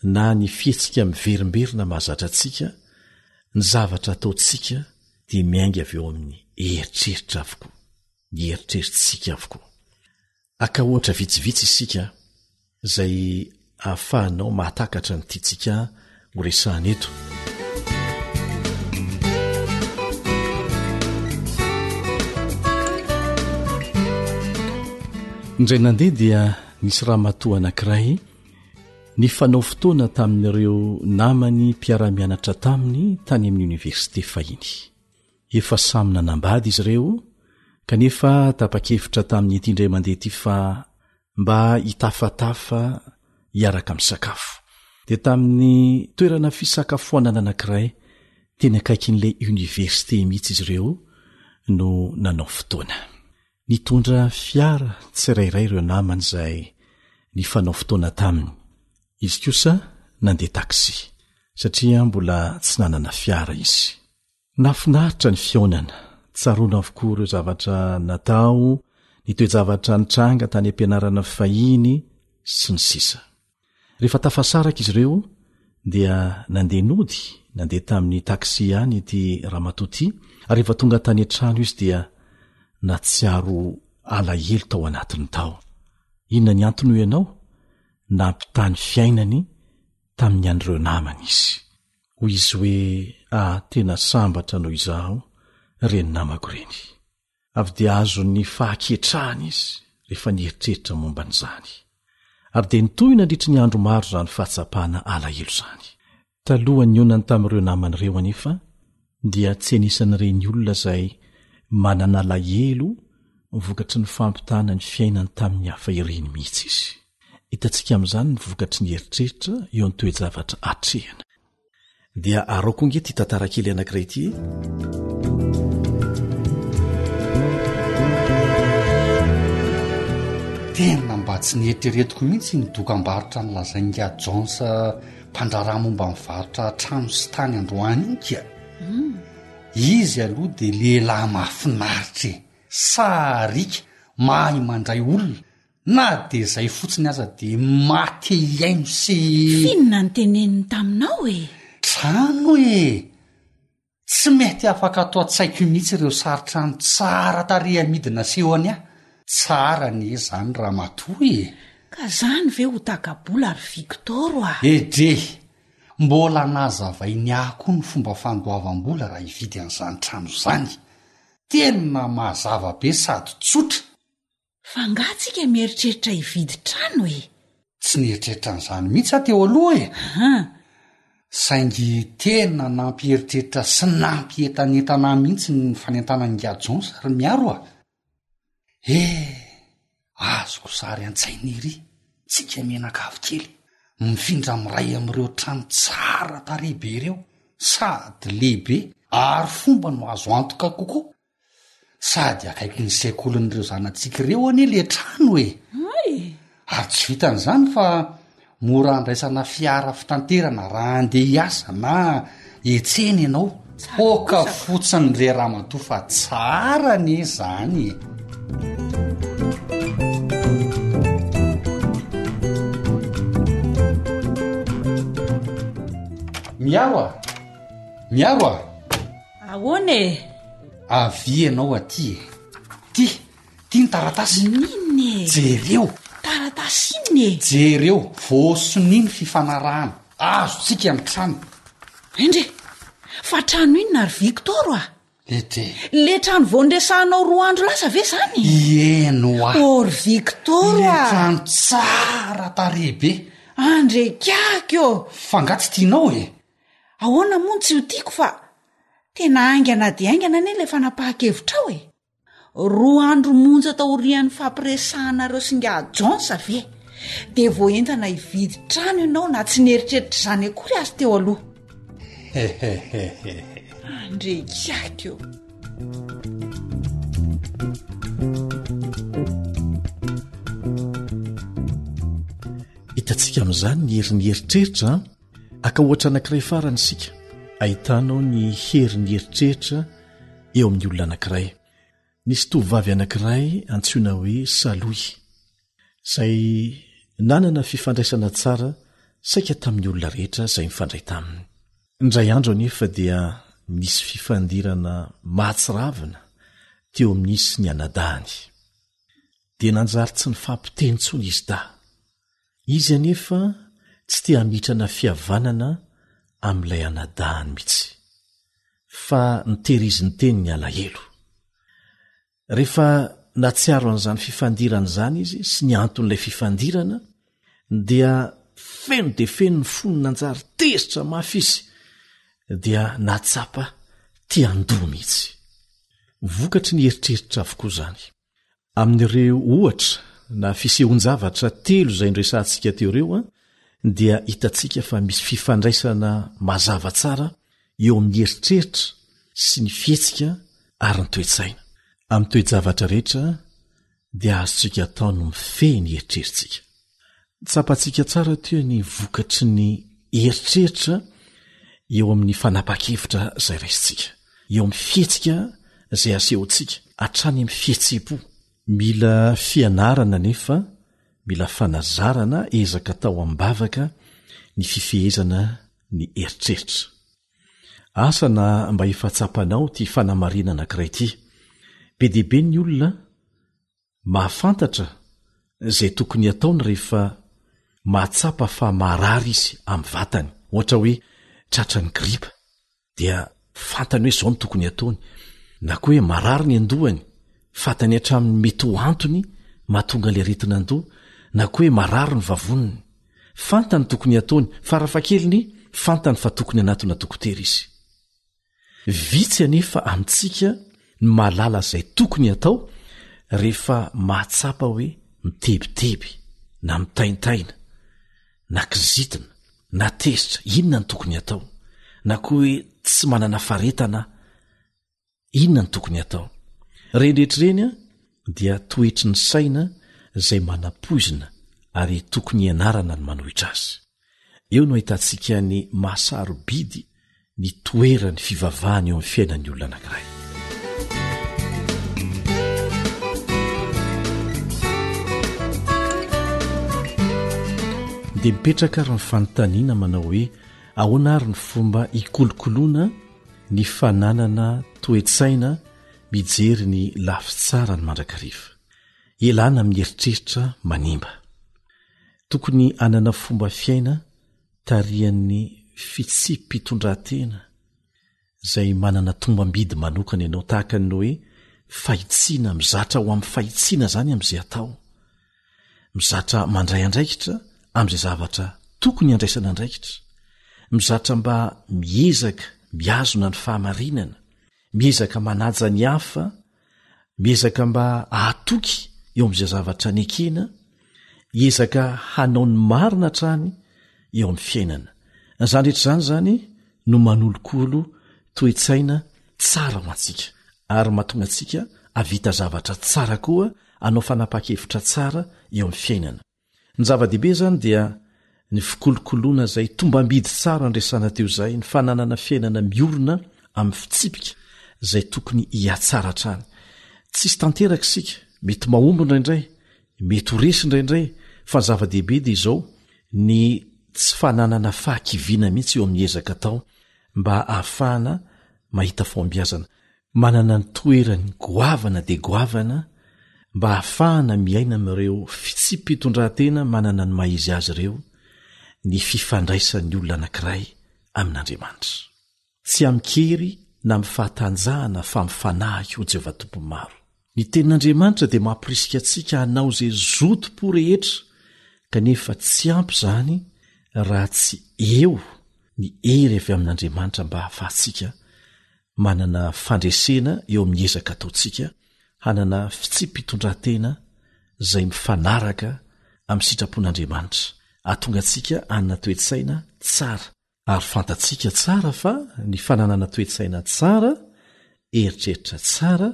na ny fihetsika miverimberina mahazatra antsika, ny zavatra ataontsika dia miainga avy eo amin'ny eritreritra avokoa, ny eritreritsika avokoa. Aka ohatra vitsivitsy isika izay ahafahanao mahatakatra ny tiantsika horesahana eto. Indray nandeha dia nisy ramatoa anankiray nifanao fotoana tamin'ireo namany mpiara-mianatra taminy tany amin'ny oniversite fahiny. Efa samy nanambady izy ireo, kanefa tapa-kevitra tamin'ity indray mandeha ity fa mba hitafatafa hiaraka misakafo. Dia tamin'ny toerana fisakafoanana anankiray teny akaikin'ilay oniversite mihitsy izy ireo no nanao fotoana. Nitondra fiara tsirairay ireo namany izay nifanao fotoana taminy. Izy kosa nandeha taxi, satria mbola tsy nanana fiara izy. Nafinaritra ny fihaonana. Tsaroana avokoa ireo zavatra natao, ny toe-javatra nitranga tany am-pianarana fahiny, sy ny sisa Rehefa tafasaraka izy ireo dia nandeha nody, nandeha tamin'ny taxi ihany ity ramatoa ity, ary rehefa tonga tany an-trano izy dia natsiaro alahelo tao anatiny tao. Inona ny antony hoy ianao? Nampitaha ny fiainany tamin'ny an'ireo namany izy. Hoy izy hoe, Ah, tena sambatra noho izaho, ireny namako ireny. Avy dia azon'ny fahaketrahana izy rehefa nieritreritra momba an'izany. Avy dia nitohy nandritry ny andro maro izany fahatsapana alahelo izany. Talohan'ny nionany tamin'ireo namany ireo anefa, dia tsy anisan'ireny olona izay manana alahelo vokatry ny fampitana ny fiainany tamin'ny hafa ireny mihitsy izy. Hitantsika amin'izany ny vokatry ny eritreritra eo amin'ny toe-javatra atrehina. Dia araoko ange ity tantara kely anankiray ity e. Tena mba tsy nieritreretiko mihitsy ny dokambarotra nolazain'ingahy Jones mpandraharaha momba ny varotra trano sy tany androany iny ka izy aloha de lehilahy mahafinaritra e sariaka mahay mandray olona na de zay fotsiny aza de mate hihaino sy finona ny teneniny taminao e trano e Tsy mety afaka ato an-tsaiko io mihitsy ireo saritrano tsara tarehy amidy nasehony ahy. Tsara anie izany ramatoa e! Ka izany ve ho taka-bola ry Victor òa? Edrey! Mbola nahazavainy ahy koa ny fomba fandoavam-bola raha hividy an'izany trano izany. Tena mazava be sady tsotra. Fa angaha tsika mieritreritra hividy trano e? Tsy nieritreritra an'izany mihitsy aho teo aloha e! Aha! Saingy tena nampieritreritra sy nampientanentana ahy mihitsy ny fanentanan'Ingahy Jones ry Miaro a! He! azoko sary an-tsaina ery tsika mianakavy kely mifindra amin'iray amin'ireo trano tsara tarehy be ireo, sady lehibe ary fomba no azo antoka kokoa Sady akaiky ny sekolin'ireo zanatsika ireo anie le trano e Ay! ary tsy vitan'izany fa mora andraisana fiara fitanterana raha andeha hiasa na hiantsena ianao poaka fotsiny re ramatoa fa tsara anie izany e miaro a miaro a Ahoana e? Avia ianao aty e. Ty, ty ny taratasy. Inona e? Jereo. Taratasy inona e? Jereo, voasonia ny fifanarahana. Azontsika ny trano. Indry, fa trano inona ry Victor a? Lete. Le trano vao niresahanao roa andro lasa ve zany? Ieno a. Oh ry Victor a. Le trano tsara tarehibe. Andrekiaky ô. Fa nga tsy tianao e? Ahoana moa no tsy ho tiako fa tena haingana dia haingana anie ilay fanapahan-kevitrao e! Roa andro monja taorian'ny fampiresahana ireo singa ajonsa ve dia vao entana hividy trano ianao na tsy nieritreritra izany akory azy teo aloha andrekiaky eo hitantsika amin'izany ny herin'ny eritreritra Aka ohatra anankiray farany isika, ahitanao ny herin'ny eritreritra eo amin'ny olona anankiray. Nisy tovovavy anankiray antsoina hoe Saloy, izay nanana fifandraisana tsara saika tamin'ny olona rehetra izay mifandray taminy. Indray andro anefa dia nisy fifandirana mahatsiravina teo amin'izy sy ny anadahiny. Dia nanjary tsy nifampiteny intsony izy dahy. Izy anefa tsy te hametrana fihavanana amin'ilay anadahany mihitsy, fa nitehiriziny teny ny alahelo. Rehefa nahatsiaro an'izany fifandirana izany izy sy ny anton'ilay fifandirana, dia feno dia feno ny fony nanjary tezitra mafy izy, dia nahatsapa te handoa mihitsy. Vokatry ny eritreritra avokoa izany. Amin'ireo ohatra na fisehoan-javatra telo izay noresahantsika teo ireo, dia hitantsika fa misy fifandraisana mazava tsara eo amin'ny eritreritra sy ny fihetsika ary ny toe-tsaina. Amin'ny toe-javatra rehetra, dia azontsika atao ny mifehy ny eritreritsika. Tsapantsika tsara aty hoe ny vokatry ny eritreritra eo amin'ny fanapahan-kevitra izay raisintsika, eo amin'ny fihetsika izay asehontsika, hatrany amin'ny fihetseham-po. Mila fianarana nefa mila fanazarana ezaka atao am-bavaka ny fifehezana ny eritreritra. Asa na mba efa tsapanao ity fanamarinana anankiray ity. Be dia be ny olona mahafantatra izay tokony hataony rehefa mahatsapa fa marary izy amin'ny vatany, ohatra hoe tratran'ny gripa, dia fantany hoe izao no tokony hataony, na koa hoe marary ny an-dohany, fantany hatramin'ny mety ho antony mahatonga ilay aretin'an-doha, na koa hoe marary ny vavoniny. Fantany tokony hataony, farafahakeliny fantany fa tokony hanatona dokotera izy. Vitsy anefa amintsika no mahalala izay tokony hatao rehefa mahatsapa hoe mitebiteby, na mitaintaina, na kizitina, na tezitra. Inona no tokony hatao? Na koa hoe tsy manana faharetana aho. Inona no tokony hatao? Ireny rehetra ireny dia toetry ny saina izay manam-poizina ary tokony hianarana ny manohitra azy. Eo no ahitantsika ny mahasarobidy ny toeran'ny fivavahana eo amin'ny fiainan'ny olona anankiray. Dia mipetraka ary ny fanontaniana manao hoe ahoana ary ny fomba hikolokoloana ny fananana toe-tsaina mijery ny lafy tsara ny mandrakariva. Elana amin'ny eritreritra manimba. Tokony hanana fomba fiaina tarihan'ny fitsipi-pitondrantena izay manana tombam-bidy manokana ianao, tahaka ny hoe fahitsiana, mizatra ho amin'ny fahitsiana izany amin'izay atao, mizatra mandray andraikitra amin'izay zavatra tokony handraisana andraikitra, mizatra mba miezaka mihazona ny fahamarinana, miezaka manaja ny hafa Miezaka mba hahatoky eo amin'izay zavatra nekena, hiezaka hanao ny marina hatrany eo amin'ny fiainana. Izany rehetra izany izany no manolokolo toe-tsaina tsara ho antsika, ary mahatonga antsika hahavita zavatra tsara koa, hanao fanapaha-kevitra tsara eo amin'ny fiainana. Ny zava-dehibe izany dia ny fikolokoloana izay tombam-bidy tsara andresana teo izay, ny fananana fiainana miorina amin'ny fitsipika izay tokony hihatsara hatrany. Tsy hisy tanteraka isika, mety mahomby indraindray, mety ho resy indraindray, fa ny zava-dehibe dia izao, ny tsy fananana fahakiviana mihitsy eo amin'ny ezaka atao mba hahafahana mahita fahombiazana. Manana ny toerany goavana dia goavana mba hahafahana miaina amin'ireo fitsipi-pitondrantena manana ny maha-izy azy ireo ny fifandraisan'ny olona anankiray amin'Andriamanitra. Tsy amin-kery na amin'ny fahatanjahana fa amin'ny fanahy hoy Jehovah Tompon'ny Maro. Ny Tenin'Andriamanitra dia mamporisika antsika hanao izay zotom-po rehetra kanefa tsy ampy izany raha tsy eo ny hery avy amin'Andriamanitra mba hahafahantsika manana fandresena eo amin'ny ezaka ataontsika hanana fitsipi-pitondrantena izay mifanaraka amin'ny sitrapon'Andriamanitra, hahatonga antsika hanana toe-tsaina tsara. Ary fantatsika tsara fa ny fananana toe-tsaina tsara, eritreritra tsara,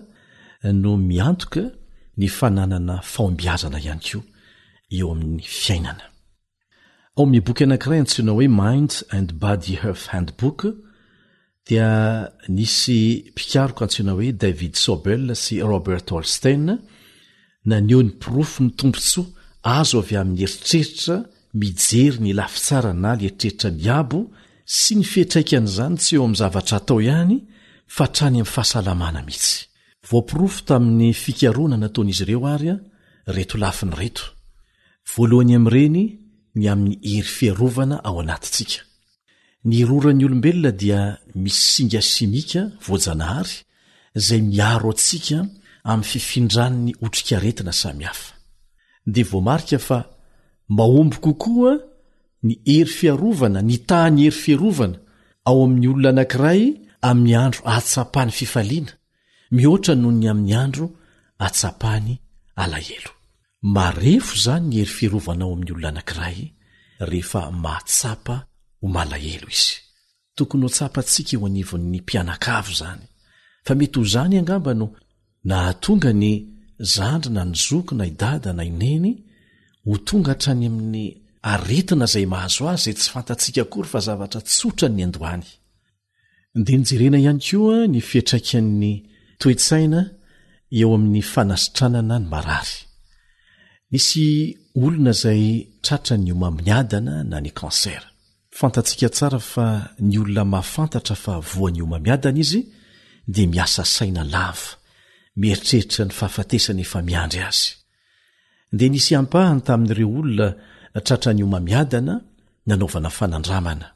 no miantoka ny fananana fahombiazana ihany koa eo amin'ny fiainana. Ao amin'ny boky anankiray antsoina hoe Mind and Body Health Handbook, dia nisy mpikaroka antsoina hoe David Sobel sy Robert Holstein naneho ny porofo ny tombontsoa azo avy amin'ny eritreritra mijery ny lafy tsara na ny eritreritra miabo sy ny fiatraikan'izany tsy eo amin'ny zavatra atao ihany fa hatrany amin'ny fahasalamana mihitsy. Voaporofo tamin'ny fikarohana nataon'izy ireo ary ireto lafiny ireto. Voalohany amin'ireny ny amin'ny hery fiarovana ao anatintsika. Ny roran'ny olombelona dia misy singa simika voajanahary izay miaro antsika amin'ny fifindran'ny otrikaretina samihafa. Dia voamarika fa mahomby kokoa ny hery fiarovana, ny tahan'ny hery fiarovana, ao amin'ny olona anankiray amin'ny andro ahatsapany fifaliana, mihoatra noho ny amin'ny andro ahatsapany alahelo. Marefo izany ny hery fiarovana ao amin'ny olona anankiray rehefa mahatsapa ho malahelo izy. Tokony ho tsapantsika eo anivon'ny mpianakavy izany, fa mety ho izany angamba no nahatonga ny zandry na ny zoky na i dada na i neny ho tonga hatrany amin'ny aretina izay mahazo azy izay tsy fantatsika akory fa zavatra tsotra niandohany. dia nyjerena ihany koa ny fiatraikan'ny toetsaina eo amin'ny fanasitranana ny marary nisy olona izay tratra ny omamiadana na ny kanser fantatsika tsara fa ny olona mahafantatra fa voan'ny omamiadana izy dia miasa saina lava mieritreritra ny fahafatesana efa miandry azy dia nisy ampahany tamin'ireo olona tratra ny omamiadana nanaovana fanandramana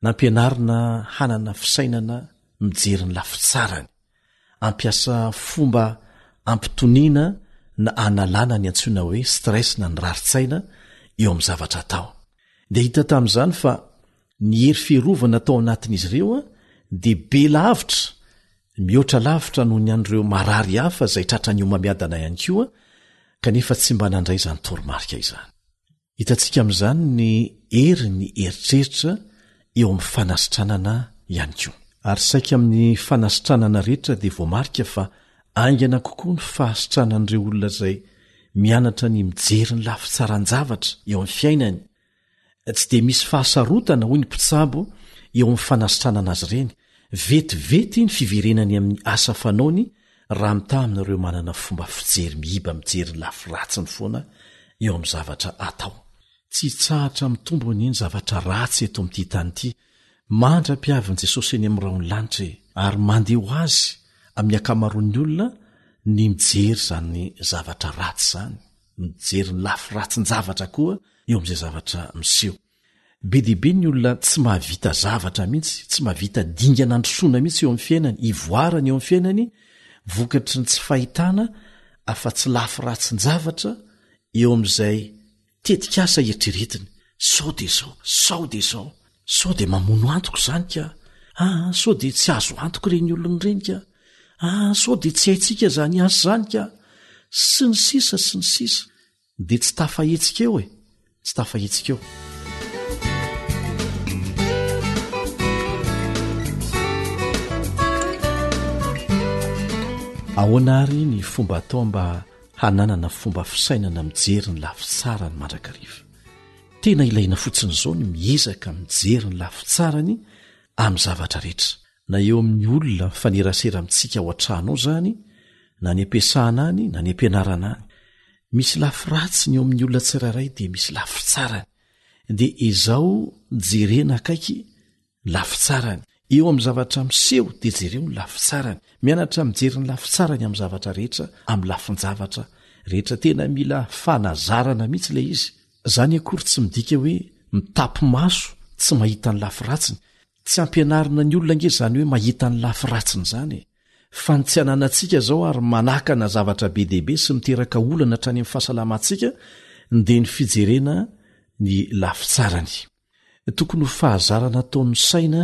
Nampianarina hanana fisainana mijery ny lafy tsarany, ampiasa fomba ampitoniana na analana ny antsoina hoe stress na ny rarin-tsaina eo amin'ny zavatra atao. Dia hita tamin'izany fa ny hery fiarovana tao anatin'izy ireo dia be lavitra, mihoatra lavitra noho ny an'ireo marary hafa izay tratran'ny homamiadana ihany koa, kanefa tsy mba nandray izany toromarika izany. Hitantsika amin'izany ny herin'ny eritreritra eo amin'ny fanasitranana ihany koa. Ary saika amin'ny fanasitranana rehetra dia voamarika fa haingana kokoa ny fahasitranan'ireo olona izay mianatra ny mijery ny lafitsaran-javatra eo amin'ny fiainany. Tsy dia misy fahasarotana, hoy ny mpitsabo, eo amin'ny fanasitranana azy ireny. Vetivety ny fiverenany amin'ny asa fanaony Raha mitaha amin'ireo manana fomba fijery mihiba mijery ny lafy ratsiny foana eo amin'ny zavatra atao. Tsy hitsahatra mitombo anie ny zavatra ratsy eto amin'ity tany ity. Mandra-piavin'i Jesosy eny amin'ny rahon'ny lanitra e! Ary mandeha ho azy amin'ny ankamaroan'ny olona ny mijery izany zavatra ratsy izany, mijery ny lafy ratsin-javatra koa eo amin'izay zavatra miseho. Be dia be ny olona tsy mahavita zavatra mihitsy, tsy mahavita dingana androsoana mihitsy eo amin'ny fiainany, ivoarany eo amin'ny fiainany, vokatry ny tsy fahitana afa-tsy lafy ratsin-javatra eo amin'izay tetikasa eritreretiny. Sao dia izao, sao dia izao, sao dia mamono antoko izany ka, aa sao dia tsy azo antoko ireny olona ireny ka, aa sao dia tsy haintsika izany asa izany ka, sy ny sisa sy ny sisa. Dia tsy tafahetsika eo e, tsy tafahetsika eo. Ahoana ary ny fomba atao mba hananana fomba fisainana mijery ny lafy tsara ny mandrakariva? Tena ilaina fotsiny izao ny miezaka mijery ny lafy tsarany amin'ny zavatra rehetra. na eo amin'ny olona mifanerasera amintsika ao an-trano ao izany, na any am-piasana any, na any am-pianarana any. Misy lafy ratsiny eo amin'ny olona tsirairay, dia misy lafy tsarany. Dia izao jerena akaiky ny lafy tsarany. Eo amin'ny zavatra miseho, dia jereo ny lafy tsarany. Mianatra mijery ny lafy tsarany amin'ny zavatra rehetra, amin'ny lafin-javatra rehetra. Tena mila fanazarana mihitsy ilay izy. Izany akory tsy midika hoe mitapy-maso tsy mahita ny lafy ratsiny, tsy ampianarina ny olona nge zany hoe mahita ny lafy ratsiny zany e fa ny tsy ananantsika zao ary manakana zavatra be dehibe sy miteraka olana hatrany am fahasalamantsika de ny fijerena ny lafy tsarany tokony ho fahazarana ataon'ny saina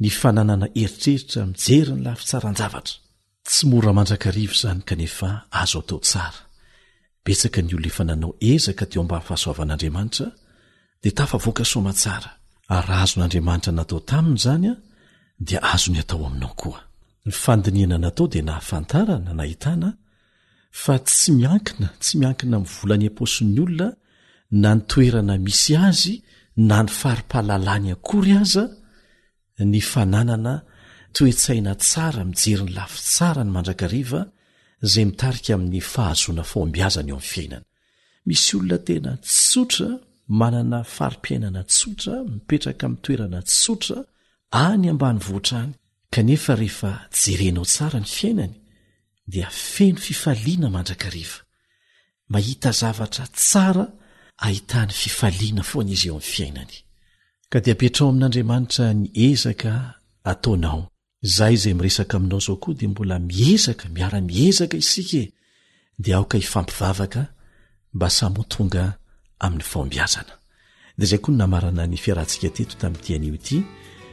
ny fananana eritreritra mijery ny lafy tsaranjavatra Tsy mora mandrakariva izany kanefa azo atao tsara. Betsaka ny olona efa nanao ezaka teo ambany fahasoavan'Andriamanitra dia tafavoaka soama tsara, ary raha azon'Andriamanitra natao taminy izany dia azony atao aminao koa. Ny fandinihana natao dia nahafantarana, nahitana, fa tsy miankina, tsy miankina amin'ny vola any am-paosin'ny olona na ny toerana misy azy na ny fari-pahalalany akory aza, ny fananana toe-tsaina tsara mijery ny lafy tsara ny mandrakariva izay mitarika amin'ny fahazoana fahombiazana eo amin'ny fiainana. Misy olona tena tsotra, manana fari-piainana tsotra, mipetraka amin'ny toerana tsotra, any ambanivohitra any, kanefa rehefa jerenao tsara ny fiainany, dia feno fifaliana mandrakariva. Mahita zavatra tsara ahitany fifaliana foana izy eo amin'ny fiainany. Ka dia apetraho amin'Andriamanitra ny ezaka ataonao. Izaho izay miresaka aminao izao koa dia mbola miezaka, miara-miezaka isika e! Dia aoka hifampivavaka mba samy ho tonga amin'ny fahombiazana. Dia izay koa no namarana ny fiarahantsika teto tamin'ity anio ity.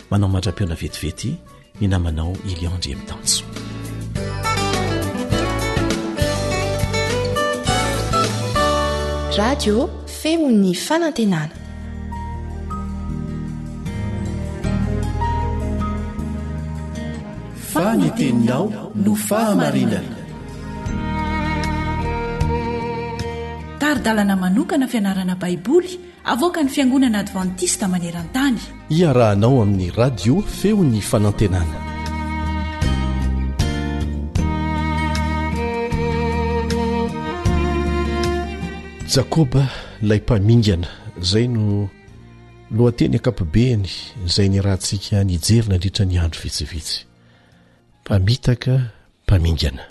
Manao mandra-pihaona vetivety ny namanao Ilian Andriamitanjo. radio feon'ny fanantenana faniteninao no fahamarinana Tari-dalana manokana fianarana Baiboly avoakan'ny Fiangonana Advantista maneran-tany. Iarahanao amin'ny radio feon'ny fanantenana. Jakoba lay mpamingana zay no lohateny ankapobeny zay ny raha tsika nijery nandritra ny andro vitsivitsy. Mpamitaka, mpamingana.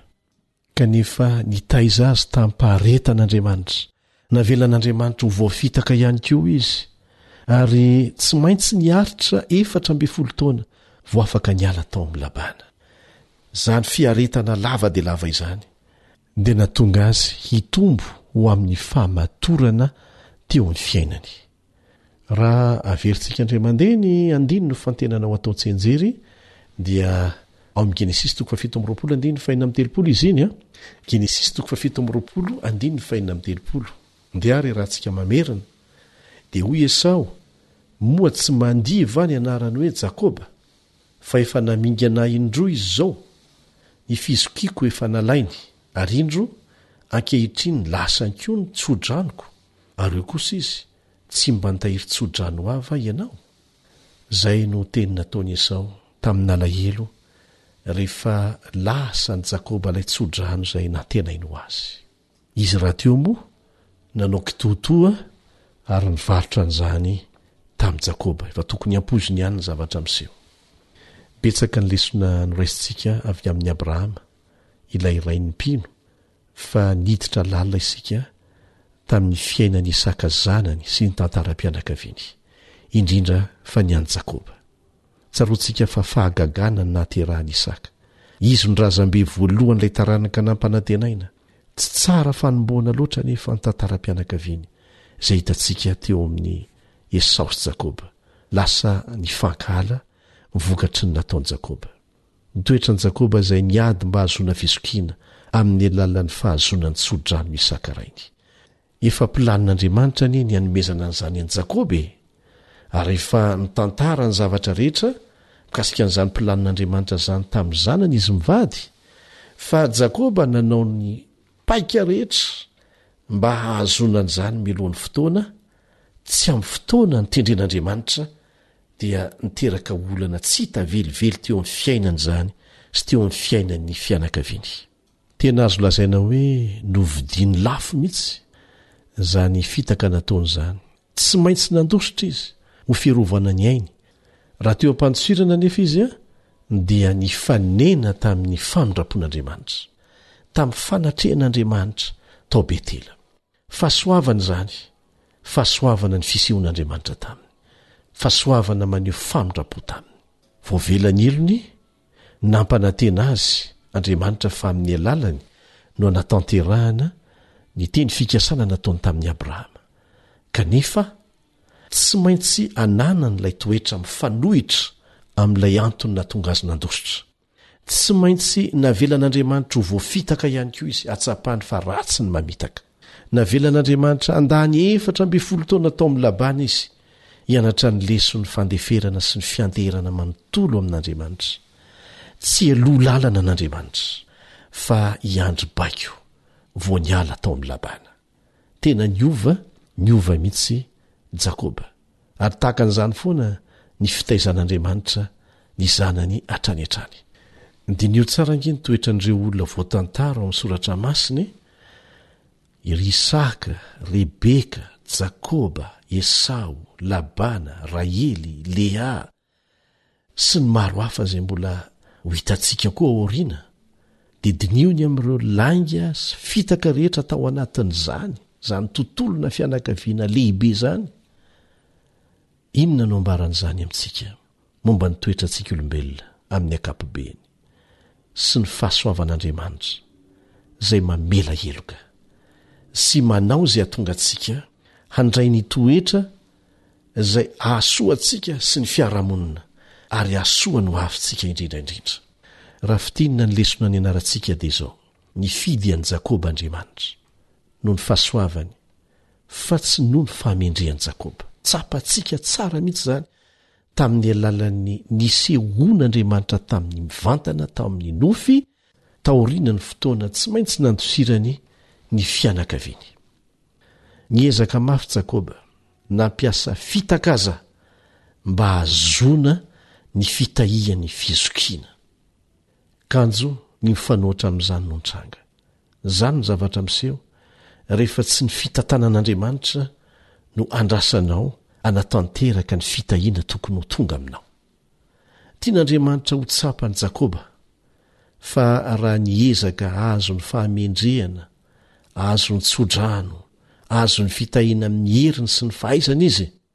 Kanefa nitaiza azy tamim-paharetana Andriamanitra. Navelan'Andriamanitra ho voafitaka ihany koa izy, ary tsy maintsy niaritra efatra ambin'ny folo taona vao afaka niala tao amin'i Labana. Izany fiaretana lava dia lava izany dia nahatonga azy hitombo ho amin'ny fahamatorana teo amin'ny fiainany. Raha averintsika indray mandeha ny andininy nofantenana ho atao tsianjery dia ao amin'ny Genesisy toko fahafito amby roapolo andininy fahenina amby telopolo izy iny a. Genesisy toko fahafito amby roapolo andininy fahenina amby telopolo. Ndeha ary iarahantsika mamerina. Dia hoy Esao, Moa tsy mandihy va ny anarany hoe Jakoba? Fa efa namingana ahy indroa izy izao. Ny fizokiako efa nalainy, ary indro, ankehitriny lasany koa ny tso-dranoko. ary hoy kosa izy, Tsy mba nitahiry tso-drano ahy va ianao? Izay no teny nataon'i Esao tamin'alahelo rehefa lasa an'i Jakoba ilay tso-drano izay nantenainy ho azy. Izy rahateo moa nanao kitoatoa ary nivarotra an'izany tamin'i Jakoba, efa tokony hampoiziny ihany ny zavatra miseho. Betsaka ny lesona noraisintsika avy amin'i Abrahama, ilay rain'ny mpino, fa niditra lalina isika tamin'ny fiainan'i Isaka zanany sy ny tantaram-pianakaviany, indrindra fa ny an'i Jakoba. Tsaroantsika fa fahagagana ny nahaterahan'i Isaka. Izy no razambe voalohan'ilay taranaka nampanantenaina. Tsy tsara fanombohana loatra anefa ny tantaram-pianakaviany, izay hitantsika teo amin'ny Esao sy Jakoba. Lasa nifankahala vokatry ny nataon'i Jakoba. Ny toetran'i Jakoba izay niady mba hahazoana fizokiana amin'ny alalan'ny fahazoana ny tsodrano Isaka rainy. Efa planin'Andriamanitra anie ny hanomezana an'izany an'i Jakoba e! Ary efa nitantara ny zavatra rehetra mikasika an'izany planin'Andriamanitra izany tamin'ny zanany izy mivady, fa Jakoba nanao ny paika rehetra mba hahazoana an'izany mialohan'ny fotoana, tsy amin'ny fotoana nitendren'Andriamanitra dia niteraka olana tsy hita velively teo amin'ny fiainany izany sy teo amin'ny fiainan'ny fianakaviany. Tena azo lazaina hoe novidiany lafo mihitsy izany fitaka nataony izany. Tsy maintsy nandositra izy ho fiarovana ny ainy. Raha teo am-pandosirana anefa izy dia nifanena tamin'ny famindram-pon'Andriamanitra, tamin'ny fanatrehan'Andriamanitra tao Betela. Fahasoavana izany, fahasoavana ny fisehon'Andriamanitra taminy, fahasoavana maneho famindram-po taminy. Voavelany helony, nampanantena azy Andriamanitra fa amin'ny alalany no hanatanterahana ny teny fikasana nataony tamin'i Abrahama. Kanefa, tsy maintsy ananany ilay toetra mifanohitra amin'ilay antony nahatonga azy nandositra. Tsy maintsy navelan'Andriamanitra ho voafitaka ihany koa izy, ahatsapany fa ratsy ny mamitaka. Navelan'Andriamanitra handà ny efatra ambin'ny folo taona tao amin'ny Labana izy, hianatra ny leson'ny fandeferana sy ny fianteherana manontolo amin'Andriamanitra. Tsy hialoha lalana an'Andriamanitra, fa hiandry baiko, vao niala tao amin'i Labana. Tena niova, niova mihitsy Jakoba. Ary tahaka an'izany foana ny fitaizan'Andriamanitra ny zanany hatrany hatrany. Diniho tsara ange ny toetran'ireo olona voatantara ao amin'ny Soratra Masina e! I ry Isaka, Rebeka, Jakoba, Esao, Labana, Rahely, Lehà, sy ny maro hafa izay mbola ho hitantsika koa aoriana, dia diniho ny amin'ireo lainga sy fitaka rehetra tao anatin'izany, izany tontolona fianakaviana lehibe izany. Inona no ambaran'izany amintsika, momba ny toetrantsika olombelona amin'ny ankapobeny? sy ny fahasoavan'Andriamanitra izay mamela heloka sy manao izay hatonga antsika handray ny toetra izay ahasoa antsika sy ny fiarahamonina ary hahasoa ny hoavintsika indrindra indrindra. Raha fintinina ny lesona nianarantsika dia izao, Nifidy an'i Jakoba Andriamanitra, noho ny fahasoavany, fa tsy noho ny fahamendrehan'i Jakoba. Tsapantsika tsara mihitsy izany tamin'ny alalan'ny nisehoan'Andriamanitra tamin'ny mivantana tao amin'ny nofy taorian'ny fotoana tsy maintsy nandosirany ny fianakaviany. Niezaka mafy Jakoba, nampiasa fitakaza mba hahazoana ny fitahiany fizokiana. Kanjo ny mifanohitra amin'izany no nitranga. Izany no zavatra miseho rehefa tsy ny fitantanan'Andriamanitra no andrasanao hanatanteraka ny fitahiana tokony ho tonga aminao. Tian'Andriamanitra ho tsapan'i Jakoba fa raha ny ezaka azon'ny fahamendrehana, azon'ny tso-drano, azon'ny fitahiana amin'ny heriny sy ny fahaizany izy,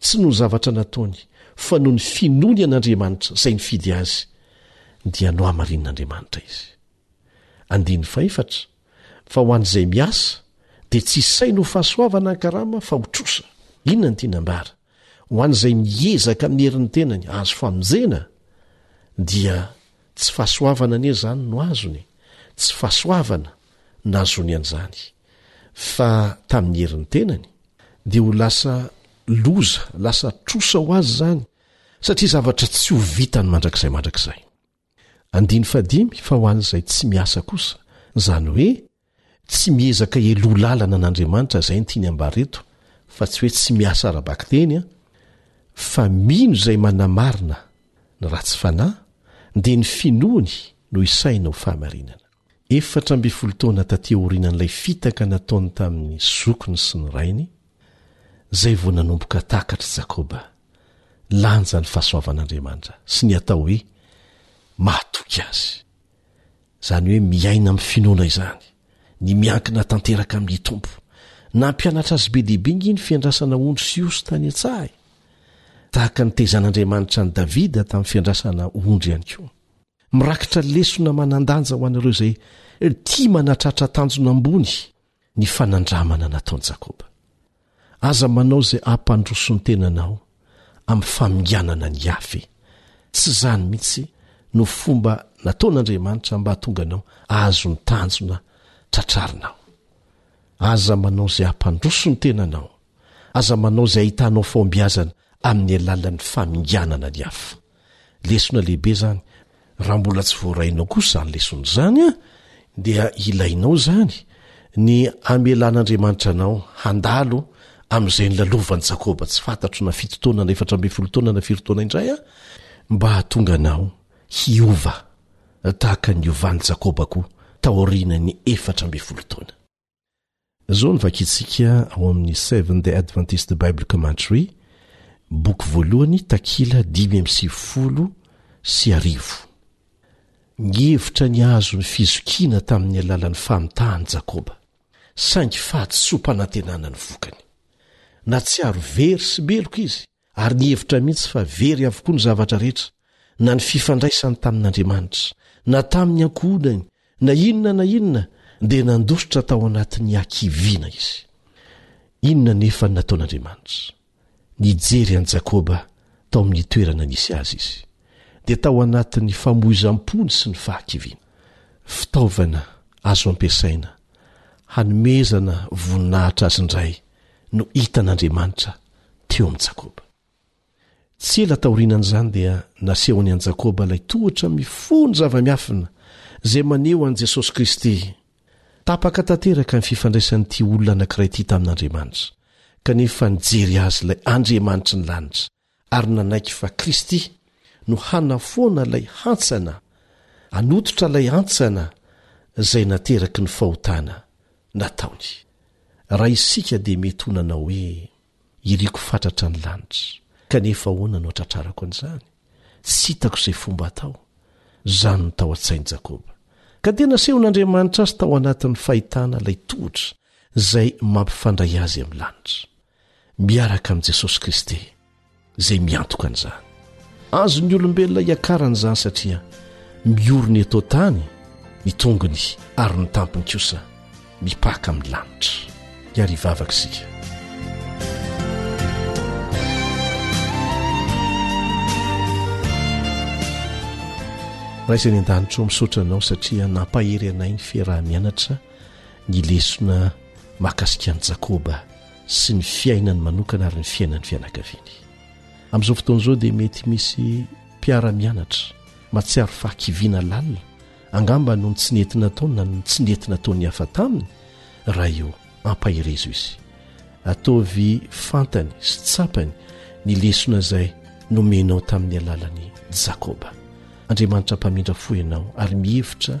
Tsy noho ny zavatra nataony, fa noho ny finoany an'Andriamanitra, izay nifidy azy, dia nohamarinin'Andriamanitra izy. Andininy fahefatra, Fa ho an'izay miasa, dia tsy isainy ho fahasoavana ny karama, fa ho trosa. Inona no tiany ambara? Ho an'izay miezaka amin'ny herin'ny tenany hahazo famonjena, dia tsy fahasoavana anie izany no azony, tsy fahasoavana no nahazoany an'izany. Fa tamin'ny herin'ny tenany, dia ho lasa loza, lasa trosa ho azy izany, satria zavatra tsy ho vitany mandrakizay mandrakizay. Andiny fahadimy, Fa ho an'izay tsy miasa kosa, izany hoe tsy miezaka heloha lalana an'Andriamanitra, izay no tiany hambara eto, fa tsy hoe tsy miasa ara-bakiteny an, fa mino izay manamarina ny ratsy fanahy, dia ny finoany no isahina ho fahamarinana. Efatra ambin'ny folo taona taty aorianan'ilay fitaka nataony tamin'ny zokiny sy ny rainy, izay vao nanomboka takatr'i Jakoba, lanja ny fahasoavan'Andriamanitra sy ny atao hoe mahatoky azy, izany hoe miaina amin'ny finoana izany, ny miankina tanteraka amin'ny Tompo. Nampianatra azy be dia be ange ny fiandrasana ondry sy osy tany an-tsaha e! Tahaka ny tezain'Andriamanitra an'i Davida tamin'ny fiandrasana ondry ihany koa. Mirakitra lesona manan-danja ho an'ireo izay tia manatratra tanjona ambony ny fanandramana nataon'i Jakoba. Aza manao izay hampandroso ny tenanao amin'ny faminganana an'i Yaveh. Tsy izany mihitsy no fomba nataon'Andriamanitra mba hahatonga anao hahazo ny tanjona tratrarinao. Aza manao izay hampandroso ny tenanao. Aza manao izay hahitanao fahombiazana amin'ny alalan'ny faminganana ny hafa. Lesona lehibe izany. Raha mbola tsy voarainao kosa izany lesona izany, dia ilainao izany ny hamelan'Andriamanitra anao handalo amin'izay nilalovan' i Jakoba tsy fantatro na fito taona na efatra ambin'ny folo taona na firy taona indray, mba hahatonga anao hiova tahaka ny niovan'i Jakoba koa taorian'ny efatra ambin'ny folo taona. Izao no vakintsika ao amin'ny Seventh Day Adventist Bible Commentary, boky voalohany, takila dimy amby sivifolo sy arivo. Ny hevitra nihazo ny fizokiana tamin'ny alalan'ny fanitahan'i Jakoba, saingy fahadisoam-panantenana ny vokany. Nahatsiaro very sy meloka izy ary nihevitra mihitsy fa very avokoa ny zavatra rehetra, na ny fifandraisany tamin'Andriamanitra, na tamin'ny ankohonany, na inona na inona, dia nandositra tao anatin'ny hakiviana izy. Inona anefa no nataon'Andriamanitra? Nijery an'i Jakoba tao amin'ny toerana nisy azy izy, dia tao anatin'ny famoizam-pony sy ny fahakiviana. Fitaovana azo ampiasaina hanomezana voninahitra azy indray no hitan'Andriamanitra teo amin'i Jakoba. Tsy ela taorianan'izany dia nasehony an'i Jakoba ilay tohatra mifono zava-miafina izay maneho an'i Jesosy Kristy. Tapaka tanteraka ny fifandraisan'ity olona anankiray ity tamin'Andriamanitra, kanefa nijery azy ilay Andriamanitry ny lanitra, ary nanaiky fa Kristy no hanafoana ilay hantsana, hanototra ilay hantsana izay nateraky ny fahotana nataony. Raha isika dia mety ho nanao hoe, Iriko fatratra ny lanitra, kanefa ahoana no hatratrarako an'izany? Tsy hitako izay fomba atao. Izany no tao an-tsain'i Jakoba. Ka dia nasehon'Andriamanitra azy tao anatin'ny fahitana ilay tohotra izay mampifandray azy amin'ny lanitra. miaraka amin'i Jesosy Kristy izay miantoka an'izany. Azon'ny olombelona hiakarana izany satria miorina eto an-tany ny tongony ary ny tampony kosa mipaka amin'ny lanitra. Hiary hivavaka isika. Raisiny an-danitro misaotra anao satria nampahery anay ny fiaraha-mianatra ny lesona mahakasika an'i Jakoba sy ny fiainany manokana ary ny fiainan'ny fianakaviany. Amin'izao fotoana izao dia mety misy mpiara-mianatra mahatsiaro fahakiviana lalina, angamba noho ny tsy nety nataony na ny tsy nety nataon'ny hafa taminy, raha eo ampaherezo izy. Ataovy fantany sy tsapany ny lesona izay nomenao tamin'ny alalan'i Jakoba. Andriamanitra mpamindra fo ianao ary mihevitra